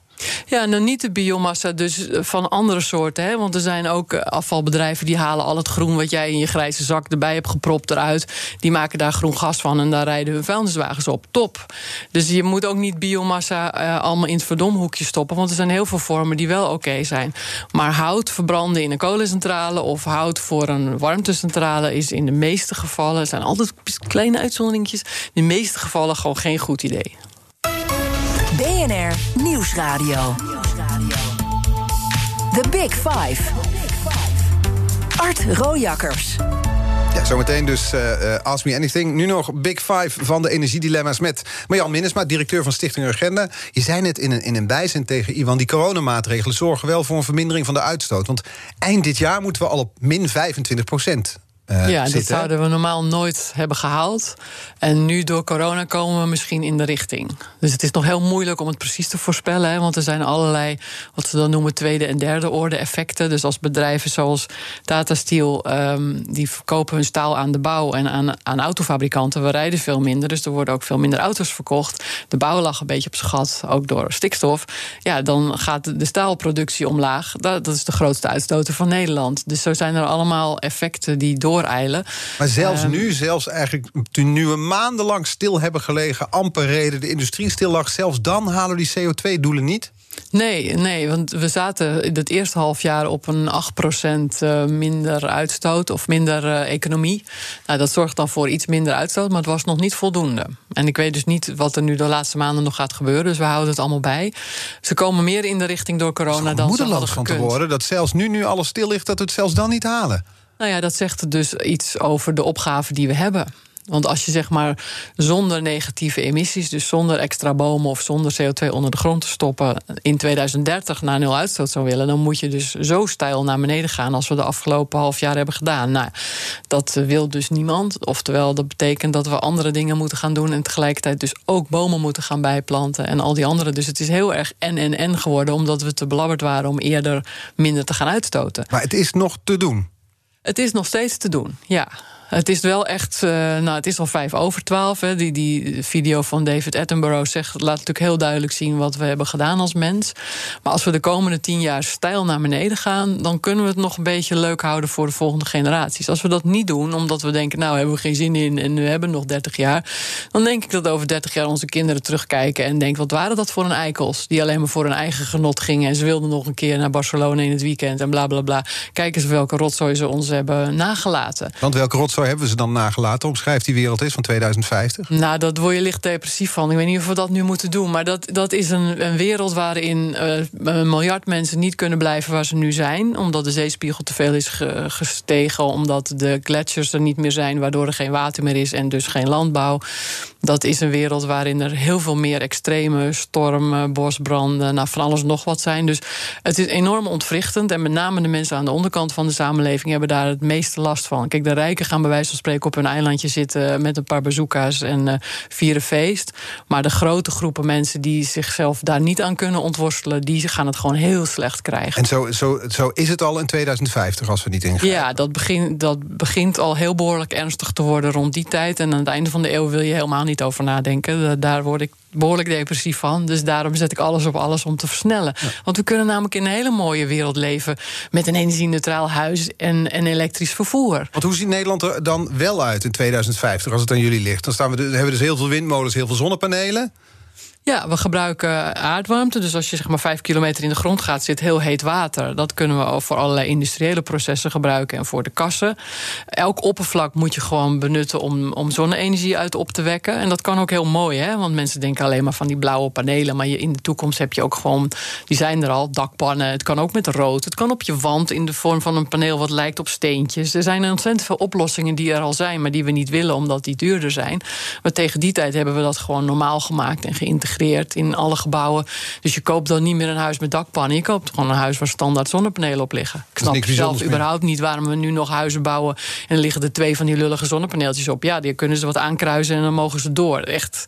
Ja, nou niet de biomassa, dus eh, van andere soorten. Hè? Want er zijn ook eh, afvalbedrijven die halen al het groen wat jij in je grijze zak erbij hebt gepropt eruit. Die maken daar groen gas van en daar rijden hun vuilniswagens op. Top. Dus je moet ook niet biomassa eh, allemaal in het verdomhoekje stoppen. Want er zijn heel veel vormen die wel oké zijn. Maar hout verbranden in een kolencentrale of hout voor een warmtecentrale is in de meeste gevallen, zijn altijd kleine uitzonderingetjes, in de meeste gevallen gewoon geen goed idee. BNR Nieuwsradio. The Big Five. Art Rojakkers. Ja, zometeen dus eh, Ask Me Anything. Nu nog Big Five van de energiedilemma's met Marjan Minnesma, directeur van Stichting Urgenda. Je zei net in een, in een bijzin tegen Ivan, die coronamaatregelen zorgen wel voor een vermindering van de uitstoot. Want eind dit jaar moeten we al op min 25 procent. Uh, ja, zitten. dat zouden we normaal nooit hebben gehaald. En nu door corona komen we misschien in de richting. Dus het is nog heel moeilijk om het precies te voorspellen. Hè, want er zijn allerlei, wat ze dan noemen, tweede en derde orde effecten. Dus als bedrijven zoals Tata Steel, um, die verkopen hun staal aan de bouw en aan, aan autofabrikanten. We rijden veel minder, dus er worden ook veel minder auto's verkocht. De bouw lag een beetje op schat, ook door stikstof. Ja, dan gaat de staalproductie omlaag. Dat, dat is de grootste uitstoter van Nederland. Dus zo zijn er allemaal effecten die door dooreilen. Maar zelfs Ehm, nu, zelfs eigenlijk toen nu we maandenlang stil hebben gelegen, amper reden, de industrie stil lag, zelfs dan halen we die CO2-doelen niet? Nee, nee, want we zaten in het eerste half jaar op een 8% eh, minder uitstoot of minder uh, economie. Nou, dat zorgt dan voor iets minder uitstoot, maar het was nog niet voldoende. En ik weet dus niet wat er nu de laatste maanden nog gaat gebeuren, dus we houden het allemaal bij. Ze komen meer in de richting door corona dan ze hadden van gekund. te worden dat zelfs nu, nu alles stil ligt, dat we het zelfs dan niet halen. Nou ja, dat zegt dus iets over de opgave die we hebben. Want als je zeg maar zonder negatieve emissies, dus zonder extra bomen of zonder CO2 onder de grond te stoppen, in 2030 naar nul uitstoot zou willen, dan moet je dus zo stijl naar beneden gaan als we de afgelopen half jaar hebben gedaan. Nou, dat wil dus niemand. Oftewel, dat betekent dat we andere dingen moeten gaan doen en tegelijkertijd dus ook bomen moeten gaan bijplanten en al die andere. Dus het is heel erg en en en geworden, omdat we te belabberd waren om eerder minder te gaan uitstoten. Maar het is nog te doen. Het is nog steeds te doen, ja. Het is wel echt, uh, nou, het is al vijf over twaalf. Hè. Die, die video van David Attenborough zegt, laat natuurlijk heel duidelijk zien wat we hebben gedaan als mens. Maar als we de komende tien jaar stijl naar beneden gaan, dan kunnen we het nog een beetje leuk houden voor de volgende generaties. Als we dat niet doen, omdat we denken, nou hebben we geen zin in en we hebben nog 30 jaar, dan denk ik dat over 30 jaar onze kinderen terugkijken en denken, wat waren dat voor een eikels? Die alleen maar voor hun eigen genot gingen en ze wilden nog een keer naar Barcelona in het weekend en bla bla bla. Kijk eens welke rotzooi ze ons hebben nagelaten. Want welke rotzooi hebben we ze dan nagelaten? Omschrijft die wereld is van 2050? Nou, dat word je licht depressief van. Ik weet niet of we dat nu moeten doen. Maar dat, dat is een, een wereld waarin uh, een miljard mensen niet kunnen blijven waar ze nu zijn. Omdat de zeespiegel te veel is ge, gestegen. Omdat de gletsjers er niet meer zijn, waardoor er geen water meer is en dus geen landbouw. Dat is een wereld waarin er heel veel meer extreme stormen, bosbranden, nou, van alles nog wat zijn. Dus het is enorm ontwrichtend. En met name de mensen aan de onderkant van de samenleving hebben daar het meeste last van. Kijk, de rijken gaan bij wijze van spreken op hun eilandje zitten met een paar bazooka's en uh, vieren feest. Maar de grote groepen mensen die zichzelf daar niet aan kunnen ontworstelen, die gaan het gewoon heel slecht krijgen. En zo, zo, zo is het al in 2050 als we niet ingrijpen? Ja, dat, dat begint al heel behoorlijk ernstig te worden rond die tijd. En aan het einde van de eeuw wil je helemaal niet over nadenken. Daar word ik behoorlijk depressief van. Dus daarom zet ik alles op alles om te versnellen. Ja. Want we kunnen namelijk in een hele mooie wereld leven met een energie-neutraal huis en, en elektrisch vervoer. Want hoe ziet Nederland er dan wel uit in 2050 als het aan jullie ligt? Dan staan we, hebben we dus heel veel windmolens, heel veel zonnepanelen. Ja, we gebruiken aardwarmte. Dus als je zeg maar vijf kilometer in de grond gaat, zit heel heet water. Dat kunnen we voor allerlei industriële processen gebruiken en voor de kassen. Elk oppervlak moet je gewoon benutten om, om zonne-energie uit op te wekken. En dat kan ook heel mooi, hè? Want mensen denken alleen maar van die blauwe panelen. Maar je, in de toekomst heb je ook gewoon, die zijn er al, dakpannen. Het kan ook met rood. Het kan op je wand in de vorm van een paneel wat lijkt op steentjes. Er zijn ontzettend veel oplossingen die er al zijn, maar die we niet willen omdat die duurder zijn. Maar tegen die tijd hebben we dat gewoon normaal gemaakt en geïntegreerd in alle gebouwen. Dus je koopt dan niet meer een huis met dakpannen. Je koopt gewoon een huis waar standaard zonnepanelen op liggen. Ik snap zelf überhaupt niet waarom we nu nog huizen bouwen. En er liggen er twee van die lullige zonnepaneeltjes op. Ja, die kunnen ze wat aankruisen en dan mogen ze door. Echt.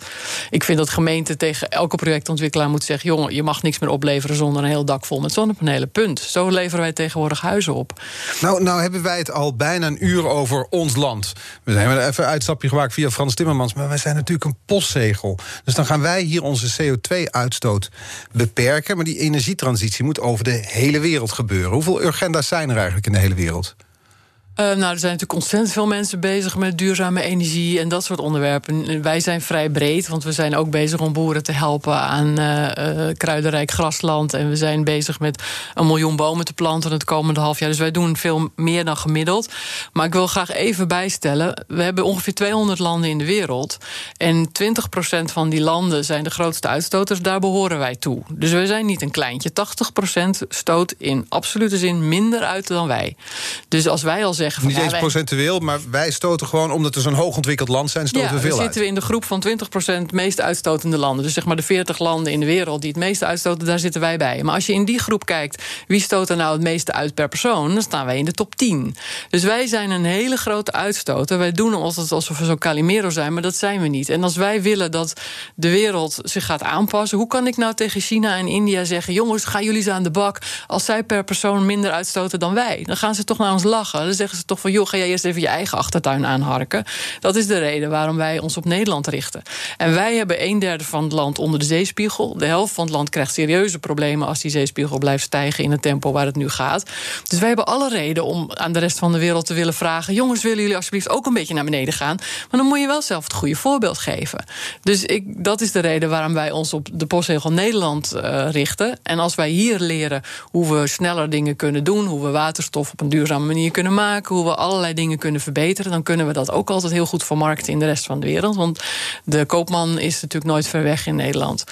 Ik vind dat gemeente tegen elke projectontwikkelaar moet zeggen: jongen, je mag niks meer opleveren zonder een heel dak vol met zonnepanelen. Punt. Zo leveren wij tegenwoordig huizen op. Nou, nou hebben wij het al bijna een uur over ons land. We hebben even een uitstapje gemaakt via Frans Timmermans. Maar wij zijn natuurlijk een postzegel. Dus dan gaan wij hier onze CO2-uitstoot beperken. Maar die energietransitie moet over de hele wereld gebeuren. Hoeveel agenda's zijn er eigenlijk in de hele wereld? Uh, nou, er zijn natuurlijk ontzettend veel mensen bezig met duurzame energie en dat soort onderwerpen. Wij zijn vrij breed, want we zijn ook bezig om boeren te helpen aan uh, kruidenrijk grasland. En we zijn bezig met een miljoen bomen te planten het komende half jaar. Dus wij doen veel meer dan gemiddeld. Maar ik wil graag even bijstellen: we hebben ongeveer 200 landen in de wereld. En 20% van die landen zijn de grootste uitstoters. Daar behoren wij toe. Dus wij zijn niet een kleintje. 80% stoot in absolute zin minder uit dan wij. Dus als wij al zeggen zeggen van... Niet ja, eens wij- procentueel, maar wij stoten gewoon... omdat we zo'n hoogontwikkeld land zijn, stoten ja, we veel uit. zitten we in de groep van 20% meest uitstotende landen. Dus zeg maar de 40 landen in de wereld die het meeste uitstoten, daar zitten wij bij. Maar als je in die groep kijkt, wie stoot er nou het meeste uit per persoon, dan staan wij in de top 10. Dus wij zijn een hele grote uitstoter. Wij doen alsof we zo Calimero zijn, maar dat zijn we niet. En als wij willen dat de wereld zich gaat aanpassen, hoe kan ik nou tegen China en India zeggen: jongens, gaan jullie eens aan de bak als zij per persoon minder uitstoten dan wij? Dan gaan ze toch naar ons lachen. Dan zeggen toch van: joh, ga jij eerst even je eigen achtertuin aanharken. Dat is de reden waarom wij ons op Nederland richten. En wij hebben een derde van het land onder de zeespiegel. De helft van het land krijgt serieuze problemen als die zeespiegel blijft stijgen in het tempo waar het nu gaat. Dus wij hebben alle reden om aan de rest van de wereld te willen vragen: jongens, willen jullie alsjeblieft ook een beetje naar beneden gaan? Maar dan moet je wel zelf het goede voorbeeld geven. Dus ik, dat is de reden waarom wij ons op de postzegel Nederland eh, richten. En als wij hier leren hoe we sneller dingen kunnen doen, hoe we waterstof op een duurzame manier kunnen maken, hoe we allerlei dingen kunnen verbeteren, dan kunnen we dat ook altijd heel goed vermarkten in de rest van de wereld. Want de koopman is natuurlijk nooit ver weg in Nederland.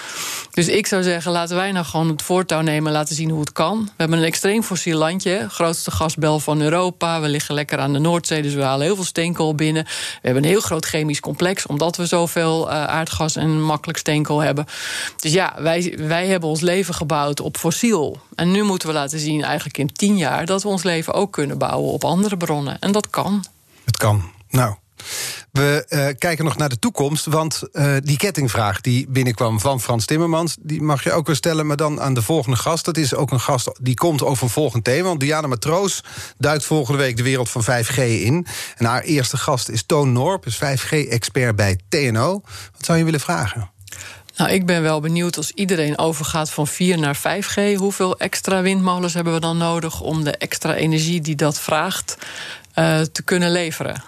Dus ik zou zeggen, laten wij nou gewoon het voortouw nemen, laten zien hoe het kan. We hebben een extreem fossiel landje, grootste gasbel van Europa. We liggen lekker aan de Noordzee, dus we halen heel veel steenkool binnen. We hebben een heel groot chemisch complex, omdat we zoveel uh, aardgas en makkelijk steenkool hebben. Dus ja, wij, wij hebben ons leven gebouwd op fossiel. En nu moeten we laten zien, eigenlijk in tien jaar, dat we ons leven ook kunnen bouwen op andere bronnen. En dat kan. Het kan. Nou. We uh, kijken nog naar de toekomst, want uh, die kettingvraag die binnenkwam van Frans Timmermans... die mag je ook wel stellen, maar dan aan de volgende gast. Dat is ook een gast die komt over een volgend thema. Want Diana Matroos duikt volgende week de wereld van 5G in. En haar eerste gast is Toon Norp, dus 5G-expert bij TNO. Wat zou je willen vragen? Nou, ik ben wel benieuwd als iedereen overgaat van 4 naar 5G... hoeveel extra windmolens hebben we dan nodig... om de extra energie die dat vraagt uh, te kunnen leveren?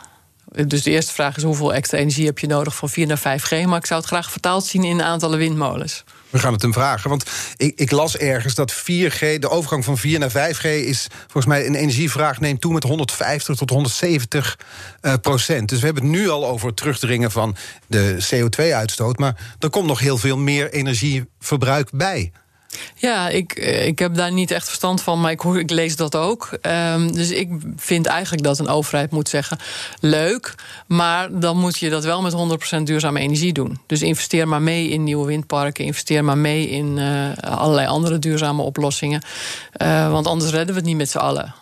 Dus de eerste vraag is hoeveel extra energie heb je nodig van 4 naar 5G. Maar ik zou het graag vertaald zien in aantallen windmolens. We gaan het hem vragen. Want ik, ik, las ergens dat 4G, de overgang van 4 naar 5G is volgens mij een energievraag neemt toe met 150 tot 170 uh, procent. Dus we hebben het nu al over het terugdringen van de CO2-uitstoot. Maar er komt nog heel veel meer energieverbruik bij. Ja, ik, ik heb daar niet echt verstand van, maar ik, ik lees dat ook. Um, dus ik vind eigenlijk dat een overheid moet zeggen: leuk, maar dan moet je dat wel met 100% duurzame energie doen. Dus investeer maar mee in nieuwe windparken, investeer maar mee in uh, allerlei andere duurzame oplossingen. Uh, want anders redden we het niet met z'n allen.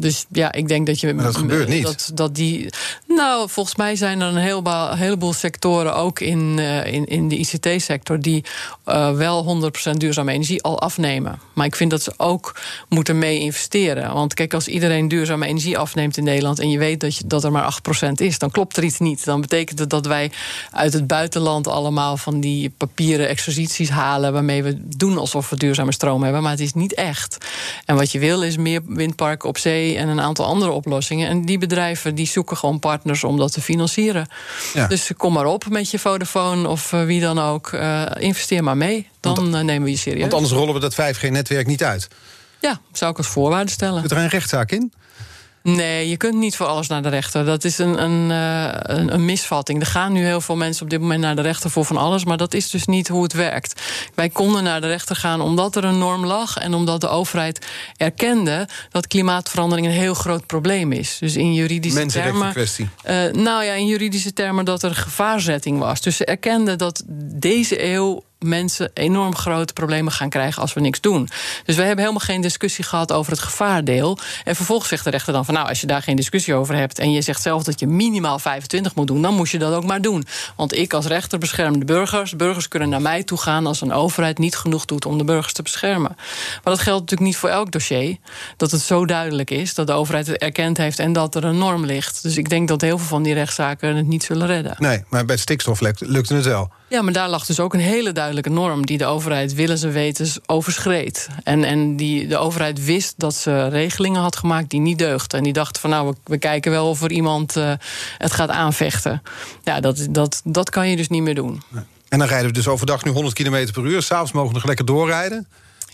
Dus ja, ik denk dat je. Maar dat gebeurt niet. Dat, dat die, nou, volgens mij zijn er een heleboel, heleboel sectoren, ook in, uh, in, in de ICT-sector, die uh, wel 100% duurzame energie al afnemen. Maar ik vind dat ze ook moeten mee investeren. Want kijk, als iedereen duurzame energie afneemt in Nederland en je weet dat, je, dat er maar 8% is, dan klopt er iets niet. Dan betekent het dat wij uit het buitenland allemaal van die papieren exercities halen waarmee we doen alsof we duurzame stroom hebben. Maar het is niet echt. En wat je wil is meer windparken op zee en een aantal andere oplossingen. En die bedrijven die zoeken gewoon partners om dat te financieren. Ja. Dus kom maar op met je Vodafone of uh, wie dan ook. Uh, investeer maar mee. Dan want, uh, nemen we je serieus. Want anders rollen we dat 5G-netwerk niet uit. Ja, zou ik als voorwaarde stellen. Zit er een rechtszaak in? Nee, je kunt niet voor alles naar de rechter. Dat is een, een, een, een, misvatting. Er gaan nu heel veel mensen op dit moment naar de rechter voor van alles, maar dat is dus niet hoe het werkt. Wij konden naar de rechter gaan omdat er een norm lag en omdat de overheid erkende dat klimaatverandering een heel groot probleem is. Dus in juridische termen. kwestie. Uh, nou ja, in juridische termen dat er gevaarzetting was. Dus ze erkenden dat deze eeuw mensen enorm grote problemen gaan krijgen als we niks doen. Dus wij hebben helemaal geen discussie gehad over het gevaardeel. En vervolgens zegt de rechter dan van nou, als je daar geen discussie over hebt en je zegt zelf dat je minimaal 25 moet doen, dan moet je dat ook maar doen. Want ik als rechter bescherm de burgers. Burgers kunnen naar mij toe gaan als een overheid niet genoeg doet om de burgers te beschermen. Maar dat geldt natuurlijk niet voor elk dossier. Dat het zo duidelijk is dat de overheid het erkend heeft en dat er een norm ligt. Dus ik denk dat heel veel van die rechtszaken het niet zullen redden. Nee, maar bij stikstof lukte het wel. Ja, maar daar lag dus ook een hele duidelijke norm die de overheid willens en wetens overschreed. En, en die de overheid wist dat ze regelingen had gemaakt die niet deugden. En die dacht van nou, we, kijken wel of er iemand uh, het gaat aanvechten. Ja, dat, dat, dat kan je dus niet meer doen. En dan rijden we dus overdag nu 100 km per uur. S'avonds mogen we nog lekker doorrijden.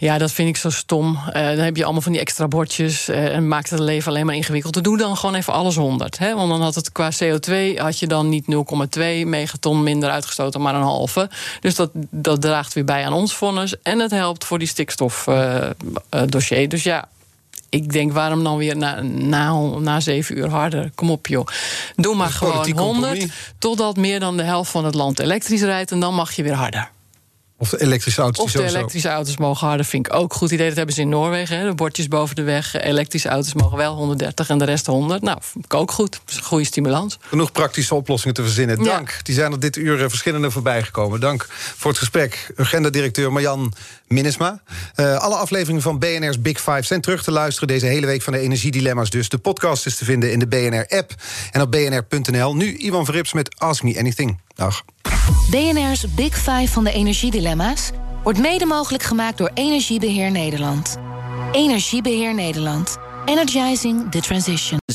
Ja, dat vind ik zo stom. Uh, dan heb je allemaal van die extra bordjes uh, en maakt het leven alleen maar ingewikkeld. Doe dan gewoon even alles 100. Hè? Want dan had het qua CO2 had je dan niet 0,2 megaton minder uitgestoten, maar een halve. Dus dat, dat draagt weer bij aan ons vonnis. En het helpt voor die stikstofdossier. Uh, dus ja, ik denk, waarom dan weer na, na, na zeven uur harder? Kom op, joh. Doe maar gewoon 100, totdat meer dan de helft van het land elektrisch rijdt... en dan mag je weer harder. Of de elektrische auto's. Of de elektrische auto's mogen harder, vind ik ook goed idee. Dat hebben ze in Noorwegen, hè, de bordjes boven de weg. Elektrische auto's mogen wel 130 en de rest 100. Nou, vind ik ook goed. Dat is een goede stimulans. Genoeg praktische oplossingen te verzinnen. Dank. Die zijn er dit uur eh, verschillende voorbij gekomen. Dank voor het gesprek. Agenda-directeur Marjan Minnesma. Uh, alle afleveringen van BNR's Big Five zijn terug te luisteren... deze hele week van de energiedilemma's dus. De podcast is te vinden in de BNR-app en op bnr.nl. Nu Ivan Verrips met Ask Me Anything. Dag. BNR's Big Five van de energiedilemma's wordt mede mogelijk gemaakt door Energiebeheer Nederland. Energiebeheer Nederland. Energizing the transition.